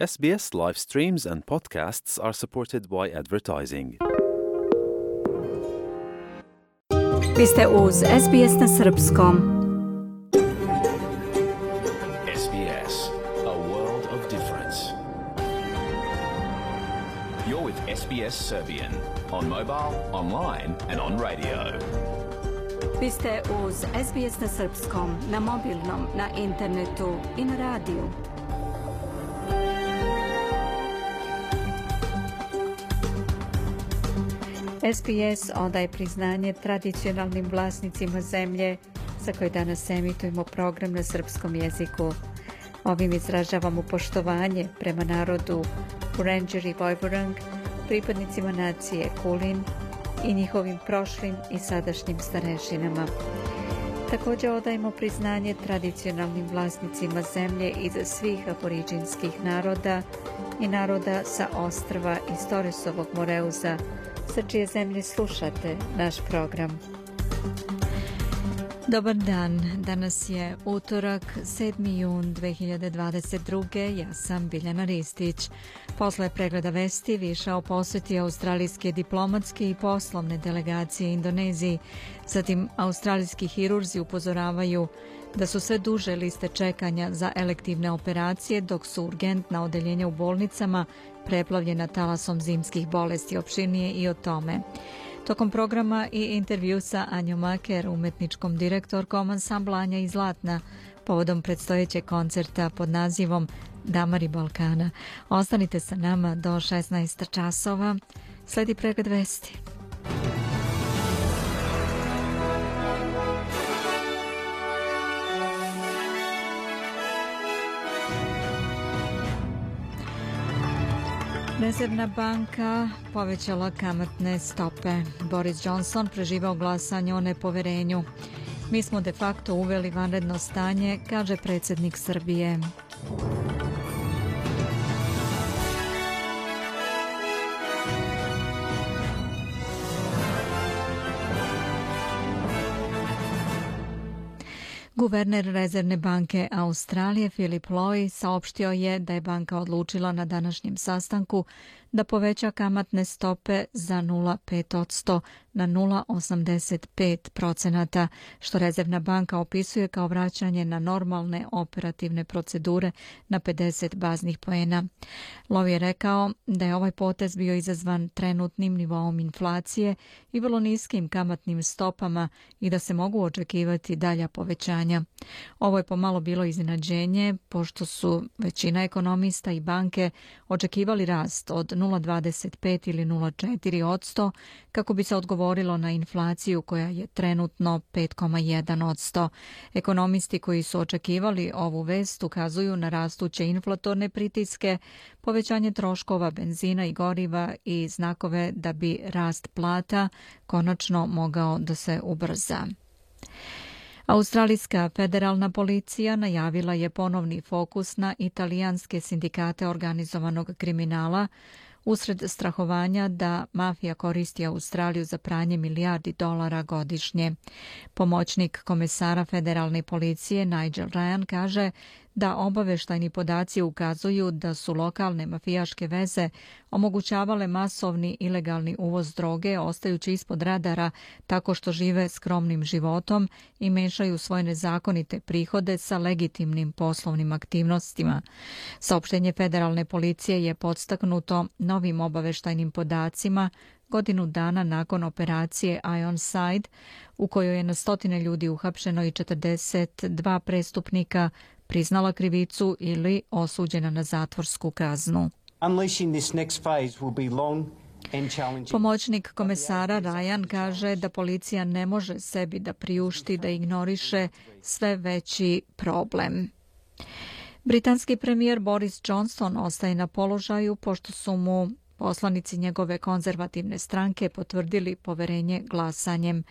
SBS live streams and podcasts are supported by advertising. Vi ste uz SBS na srpskom. SBS, a world of difference. You're with SBS Serbian on mobile, online and on radio. Vi ste uz SBS na srpskom, na mobilnom, na internetu i na radiju. SPS odaje priznanje tradicionalnim vlasnicima zemlje za koje danas emitujemo program na srpskom jeziku. Ovim izražavamo poštovanje prema narodu Ranger i Vojvorang, pripadnicima nacije Kulin i njihovim prošlim i sadašnjim starešinama. Također odajemo priznanje tradicionalnim vlasnicima zemlje iz svih aboriđinskih naroda i naroda sa ostrva iz Toresovog Moreuza, sa čije zemlje slušate naš program. Dobar dan, danas je utorak, 7. jun 2022. Ja sam Biljana Ristić. Posle pregleda vesti višao posjeti australijske diplomatske i poslovne delegacije Indoneziji. Zatim, australijski hirurzi upozoravaju da su sve duže liste čekanja za elektivne operacije, dok su urgentna odeljenja u bolnicama preplavljena talasom zimskih bolesti opširnije i o tome. Tokom programa i intervju sa Anjom Maker, umetničkom direktorkom ansamblanja i Zlatna, povodom predstojećeg koncerta pod nazivom Damari Balkana. Ostanite sa nama do 16 časova. Sledi pregled vesti. Rezervna banka povećala kamatne stope. Boris Johnson preživao glasanje o nepoverenju. Mi smo de facto uveli vanredno stanje, kaže predsjednik Srbije. Guverner Rezervne banke Australije Philip Loy saopštio je da je banka odlučila na današnjem sastanku da poveća kamatne stope za 0,5 na 0,85 procenata, što Rezervna banka opisuje kao vraćanje na normalne operativne procedure na 50 baznih poena. Lov je rekao da je ovaj potez bio izazvan trenutnim nivoom inflacije i vrlo niskim kamatnim stopama i da se mogu očekivati dalja povećanja. Ovo je pomalo bilo iznenađenje, pošto su većina ekonomista i banke očekivali rast od 0,25 ili 0,4 odsto kako bi se odgovorilo na inflaciju koja je trenutno 5,1%. Ekonomisti koji su očekivali ovu vest ukazuju na rastuće inflatorne pritiske, povećanje troškova benzina i goriva i znakove da bi rast plata konačno mogao da se ubrza. Australijska federalna policija najavila je ponovni fokus na italijanske sindikate organizovanog kriminala usred strahovanja da mafija koristi Australiju za pranje milijardi dolara godišnje. Pomoćnik komesara federalne policije Nigel Ryan kaže da obaveštajni podaci ukazuju da su lokalne mafijaške veze omogućavale masovni ilegalni uvoz droge ostajući ispod radara tako što žive skromnim životom i mešaju svoje nezakonite prihode sa legitimnim poslovnim aktivnostima. Saopštenje federalne policije je podstaknuto novim obaveštajnim podacima godinu dana nakon operacije Ironside, u kojoj je na stotine ljudi uhapšeno i 42 prestupnika priznala krivicu ili osuđena na zatvorsku kaznu. Pomoćnik komesara Ryan kaže da policija ne može sebi da priušti da ignoriše sve veći problem. Britanski premijer Boris Johnson ostaje na položaju pošto su mu poslanici njegove konzervativne stranke potvrdili poverenje glasanjem.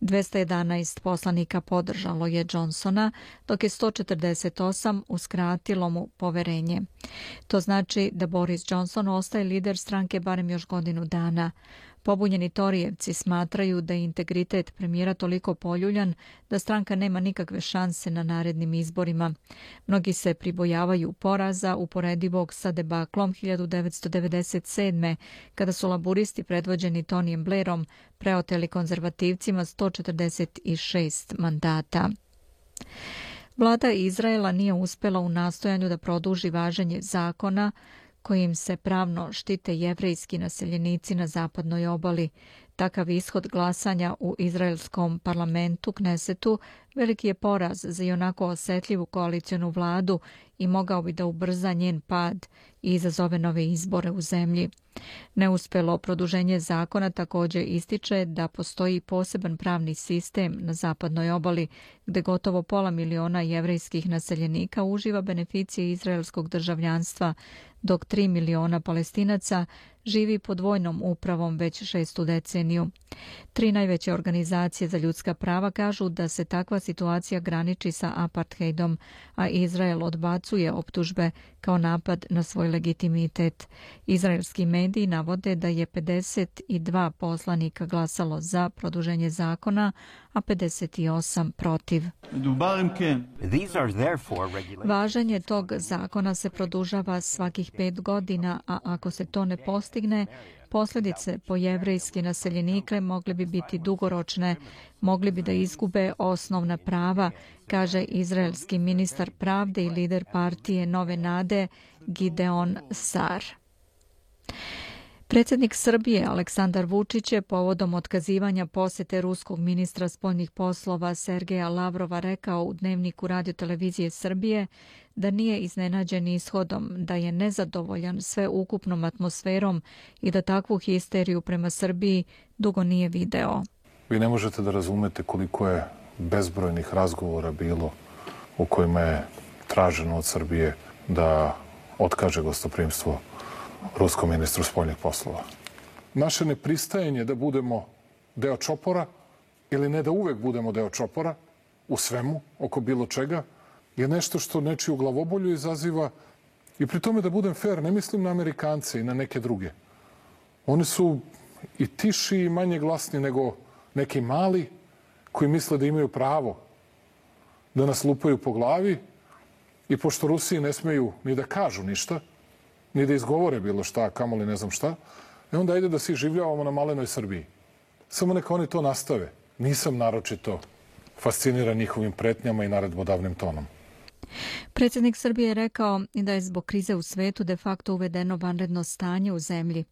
211 poslanika podržalo je Johnsona, dok je 148 uskratilo mu poverenje. To znači da Boris Johnson ostaje lider stranke barem još godinu dana. Pobunjeni Torijevci smatraju da je integritet premijera toliko poljuljan da stranka nema nikakve šanse na narednim izborima. Mnogi se pribojavaju poraza uporedivog sa debaklom 1997. kada su laburisti predvođeni Tonijem Blairom preoteli konzervativcima 146 mandata. Vlada Izraela nije uspela u nastojanju da produži važenje zakona kojim se pravno štite jevrejski naseljenici na zapadnoj obali. Takav ishod glasanja u izraelskom parlamentu Knesetu veliki je poraz za ionako osetljivu koalicijonu vladu i mogao bi da ubrza njen pad i izazove nove izbore u zemlji. Neuspelo produženje zakona također ističe da postoji poseban pravni sistem na zapadnoj obali gde gotovo pola miliona jevrejskih naseljenika uživa beneficije izraelskog državljanstva, dok 3 miliona palestinaca živi pod vojnom upravom već šestu deceniju. Tri najveće organizacije za ljudska prava kažu da se takva situacija graniči sa apartheidom, a Izrael odbacuje optužbe kao napad na svoj legitimitet. Izraelski mediji navode da je 52 poslanika glasalo za produženje zakona, a 58 protiv. Važenje tog zakona se produžava svakih pet godina, a ako se to ne postigne, posljedice po jevrejske naseljenike mogle bi biti dugoročne, mogli bi da izgube osnovna prava, kaže izraelski ministar pravde i lider partije Nove Nade Gideon Sar. Predsjednik Srbije Aleksandar Vučić je povodom otkazivanja posete ruskog ministra spoljnih poslova Sergeja Lavrova rekao u dnevniku radiotelevizije Srbije da nije iznenađen ishodom, da je nezadovoljan sve ukupnom atmosferom i da takvu histeriju prema Srbiji dugo nije video. Vi ne možete da razumete koliko je bezbrojnih razgovora bilo u kojima je traženo od Srbije da otkaže gostoprimstvo ruskom ministru spoljnih poslova. Naše nepristajanje da budemo deo čopora ili ne da uvek budemo deo čopora u svemu, oko bilo čega, je nešto što nečiju glavobolju izaziva i pri tome da budem fair, ne mislim na Amerikance i na neke druge. Oni su i tiši i manje glasni nego neki mali koji misle da imaju pravo da nas lupaju po glavi i pošto Rusiji ne smeju ni da kažu ništa, ni da izgovore bilo šta, kamoli ne znam šta, i onda ide da svi življavamo na malenoj Srbiji. Samo neka oni to nastave. Nisam naročito fasciniran njihovim pretnjama i naredbodavnim tonom. Predsjednik Srbije je rekao da je zbog krize u svetu de facto uvedeno vanredno stanje u zemlji.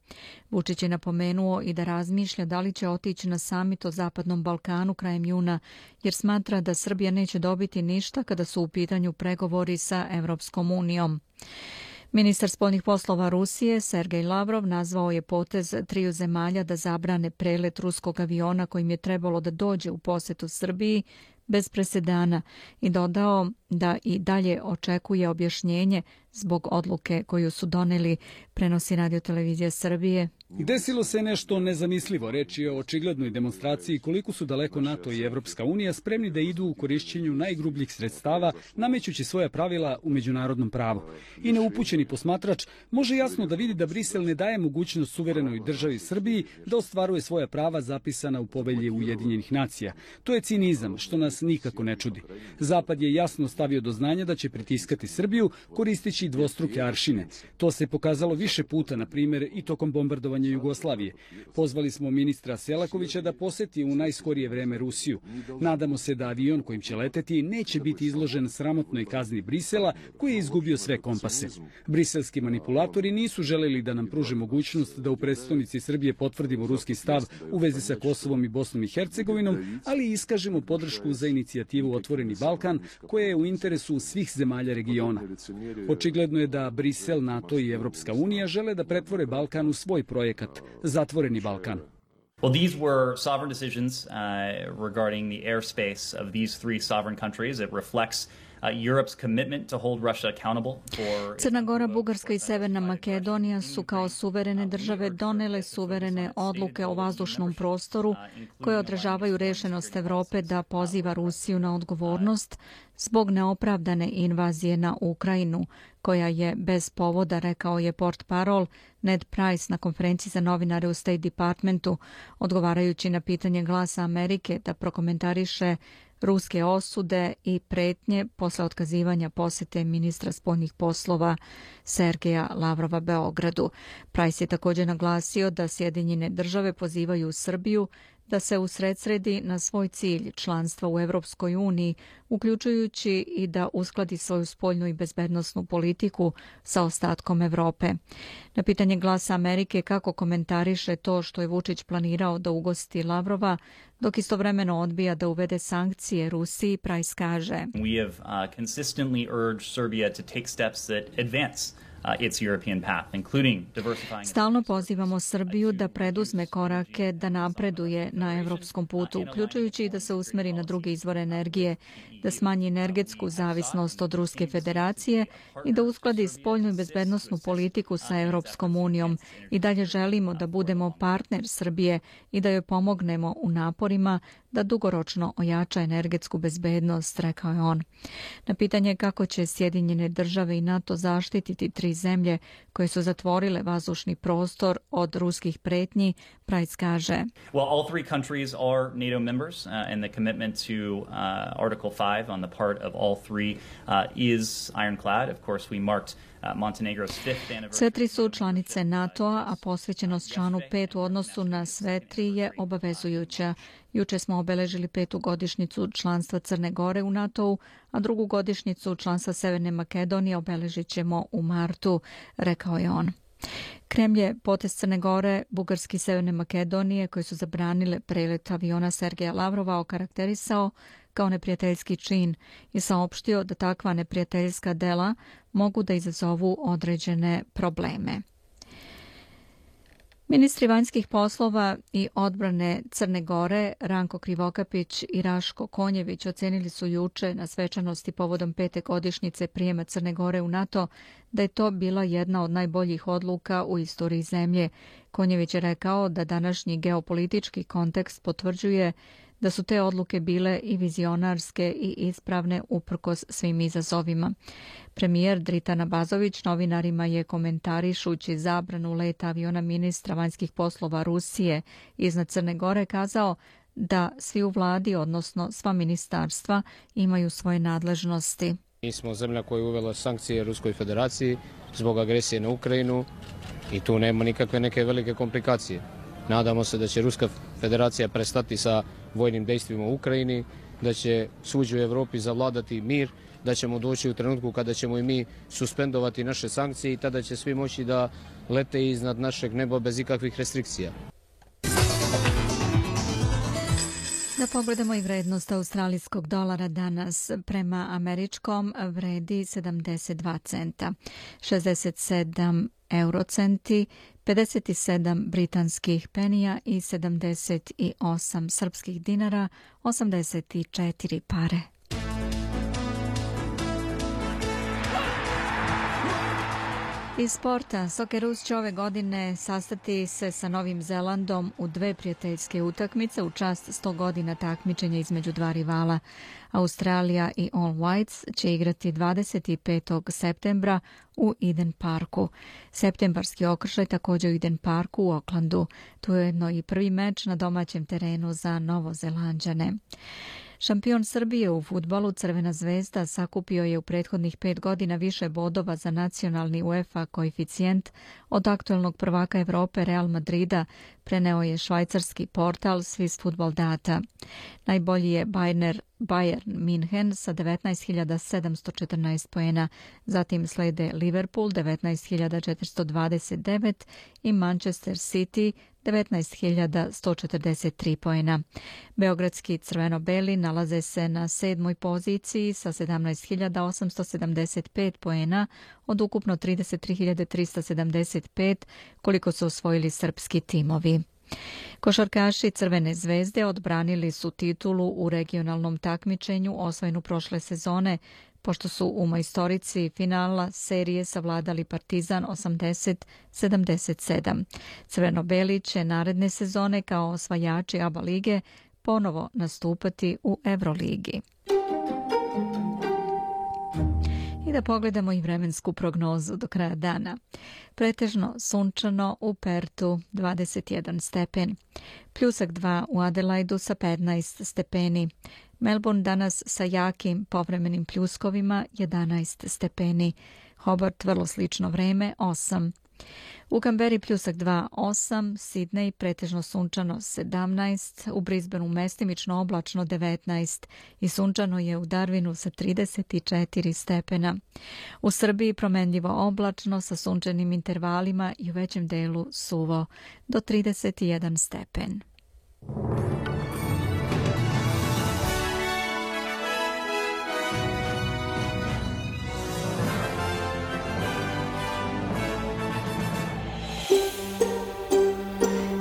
Vučić je napomenuo i da razmišlja da li će otići na samit o Zapadnom Balkanu krajem juna, jer smatra da Srbija neće dobiti ništa kada su u pitanju pregovori sa Evropskom unijom. Ministar spoljnih poslova Rusije Sergej Lavrov nazvao je potez triju zemalja da zabrane prelet ruskog aviona kojim je trebalo da dođe u posetu Srbiji bez presedana i dodao da i dalje očekuje objašnjenje zbog odluke koju su doneli prenosi radio televizija Srbije. Desilo se nešto nezamislivo. Reč je o očiglednoj demonstraciji koliko su daleko NATO i Evropska unija spremni da idu u korišćenju najgrubljih sredstava, namećući svoja pravila u međunarodnom pravu. I neupućeni posmatrač može jasno da vidi da Brisel ne daje mogućnost suverenoj državi Srbiji da ostvaruje svoja prava zapisana u povelji Ujedinjenih nacija. To je cinizam, što nas nikako ne čudi. Zapad je jasno stavio do znanja da će pritiskati Srbiju koristići dvostruke aršine. To se pokazalo više puta, na primjer, i tokom bombardovanja Jugoslavije. Pozvali smo ministra Selakovića da poseti u najskorije vreme Rusiju. Nadamo se da avion kojim će leteti neće biti izložen sramotnoj kazni Brisela koji je izgubio sve kompase. Briselski manipulatori nisu želeli da nam pruže mogućnost da u predstavnici Srbije potvrdimo ruski stav u vezi sa Kosovom i Bosnom i Hercegovinom, ali iskažemo podršku za inicijativu Otvoreni Balkan koja je u interesu svih zemalja regiona. Očigledno je da Brisel, NATO i Evropska unija žele da pretvore Balkan u svoj projekat, Zatvoreni Balkan. Well, these were sovereign decisions uh, regarding the airspace of these three sovereign countries. It reflects Crna Gora, Bugarska i Severna Makedonija su kao suverene države donele suverene odluke o vazdušnom prostoru koje odražavaju rešenost Evrope da poziva Rusiju na odgovornost zbog neopravdane invazije na Ukrajinu, koja je bez povoda, rekao je port parol Ned Price na konferenciji za novinare u State Departmentu, odgovarajući na pitanje glasa Amerike da prokomentariše ruske osude i pretnje posle otkazivanja posete ministra spoljnih poslova Sergeja Lavrova Beogradu. Price je također naglasio da Sjedinjene države pozivaju Srbiju da se usredsredi na svoj cilj članstva u Evropskoj uniji, uključujući i da uskladi svoju spoljnu i bezbednostnu politiku sa ostatkom Evrope. Na pitanje glasa Amerike kako komentariše to što je Vučić planirao da ugosti Lavrova, dok istovremeno odbija da uvede sankcije Rusiji, Price kaže. We have uh, consistently urged Serbia to take steps that advance Stalno pozivamo Srbiju da preduzme korake da napreduje na evropskom putu, uključujući i da se usmeri na druge izvore energije, da smanji energetsku zavisnost od Ruske federacije i da uskladi spoljnu i bezbednostnu politiku sa Evropskom unijom. I dalje želimo da budemo partner Srbije i da joj pomognemo u naporima da dugoročno ojača energetsku bezbednost, rekao je on. Na pitanje kako će Sjedinjene države i NATO zaštititi tri zemlje koje su zatvorile vazdušni prostor od ruskih pretnji, Price kaže. Well, all three countries are NATO members uh, and the commitment to uh, Article 5 on the part of all three uh, is ironclad. Of course, we marked Uh, sve tri su članice NATO-a, a posvećenost članu 5 u odnosu na sve tri je obavezujuća. Juče smo obeležili petu godišnicu članstva Crne Gore u NATO-u, a drugu godišnicu članstva Severne Makedonije obeležit ćemo u martu, rekao je on. Kremlje potest Crne Gore, Bugarski i Severne Makedonije, koji su zabranile prelet aviona Sergeja Lavrova, okarakterisao kao neprijateljski čin i saopštio da takva neprijateljska dela mogu da izazovu određene probleme. Ministri vanjskih poslova i odbrane Crne Gore, Ranko Krivokapić i Raško Konjević ocenili su juče na svečanosti povodom pete godišnjice prijema Crne Gore u NATO da je to bila jedna od najboljih odluka u istoriji zemlje. Konjević je rekao da današnji geopolitički kontekst potvrđuje da su te odluke bile i vizionarske i ispravne uprkos svim izazovima. Premijer Dritana Bazović novinarima je komentarišući zabranu leta aviona ministra vanjskih poslova Rusije iznad Crne Gore kazao da svi u vladi, odnosno sva ministarstva, imaju svoje nadležnosti. Mi smo zemlja koja je uvela sankcije Ruskoj federaciji zbog agresije na Ukrajinu i tu nema nikakve neke velike komplikacije. Nadamo se da će Ruska federacija prestati sa vojnim dejstvima u Ukrajini, da će suđu u Evropi zavladati mir, da ćemo doći u trenutku kada ćemo i mi suspendovati naše sankcije i tada će svi moći da lete iznad našeg neba bez ikakvih restrikcija. Da pogledamo i vrednost australijskog dolara danas prema američkom vredi 72 centa, 67 eurocenti, 57 britanskih penija i 78 srpskih dinara, 84 pare. Iz sporta, Sokerus će ove godine sastati se sa Novim Zelandom u dve prijateljske utakmice u čast 100 godina takmičenja između dva rivala. Australija i All Whites će igrati 25. septembra u Eden Parku. Septembarski okršaj također u Eden Parku u Oklandu. Tu je jedno i prvi meč na domaćem terenu za Novozelanđane. Šampion Srbije u futbalu Crvena zvezda sakupio je u prethodnih pet godina više bodova za nacionalni UEFA koeficijent od aktuelnog prvaka Evrope Real Madrida, preneo je švajcarski portal Swiss Football Data. Najbolji je Bayern, Bayern Minhen sa 19.714 poena, zatim slede Liverpool 19.429 i Manchester City 19.143 poena. Beogradski crveno-beli nalaze se na sedmoj poziciji sa 17.875 poena od ukupno 33.375 koliko su osvojili srpski timovi. Košarkaši Crvene zvezde odbranili su titulu u regionalnom takmičenju osvojenu prošle sezone pošto su u majstorici finala serije savladali Partizan 80-77. Crveno-beli će naredne sezone kao osvajači ABA lige ponovo nastupati u Euroligi. I da pogledamo i vremensku prognozu do kraja dana. Pretežno sunčano u Pertu 21 stepen. Pljusak 2 u Adelaidu sa 15 stepeni. Melbourne danas sa jakim povremenim pljuskovima 11 stepeni. Hobart vrlo slično vreme 8. U Kamberi pljusak 2, 8, Sidney pretežno sunčano 17, u Brisbaneu mestimično oblačno 19 i sunčano je u Darwinu sa 34 stepena. U Srbiji promenljivo oblačno sa sunčanim intervalima i u većem delu suvo do 31 stepen.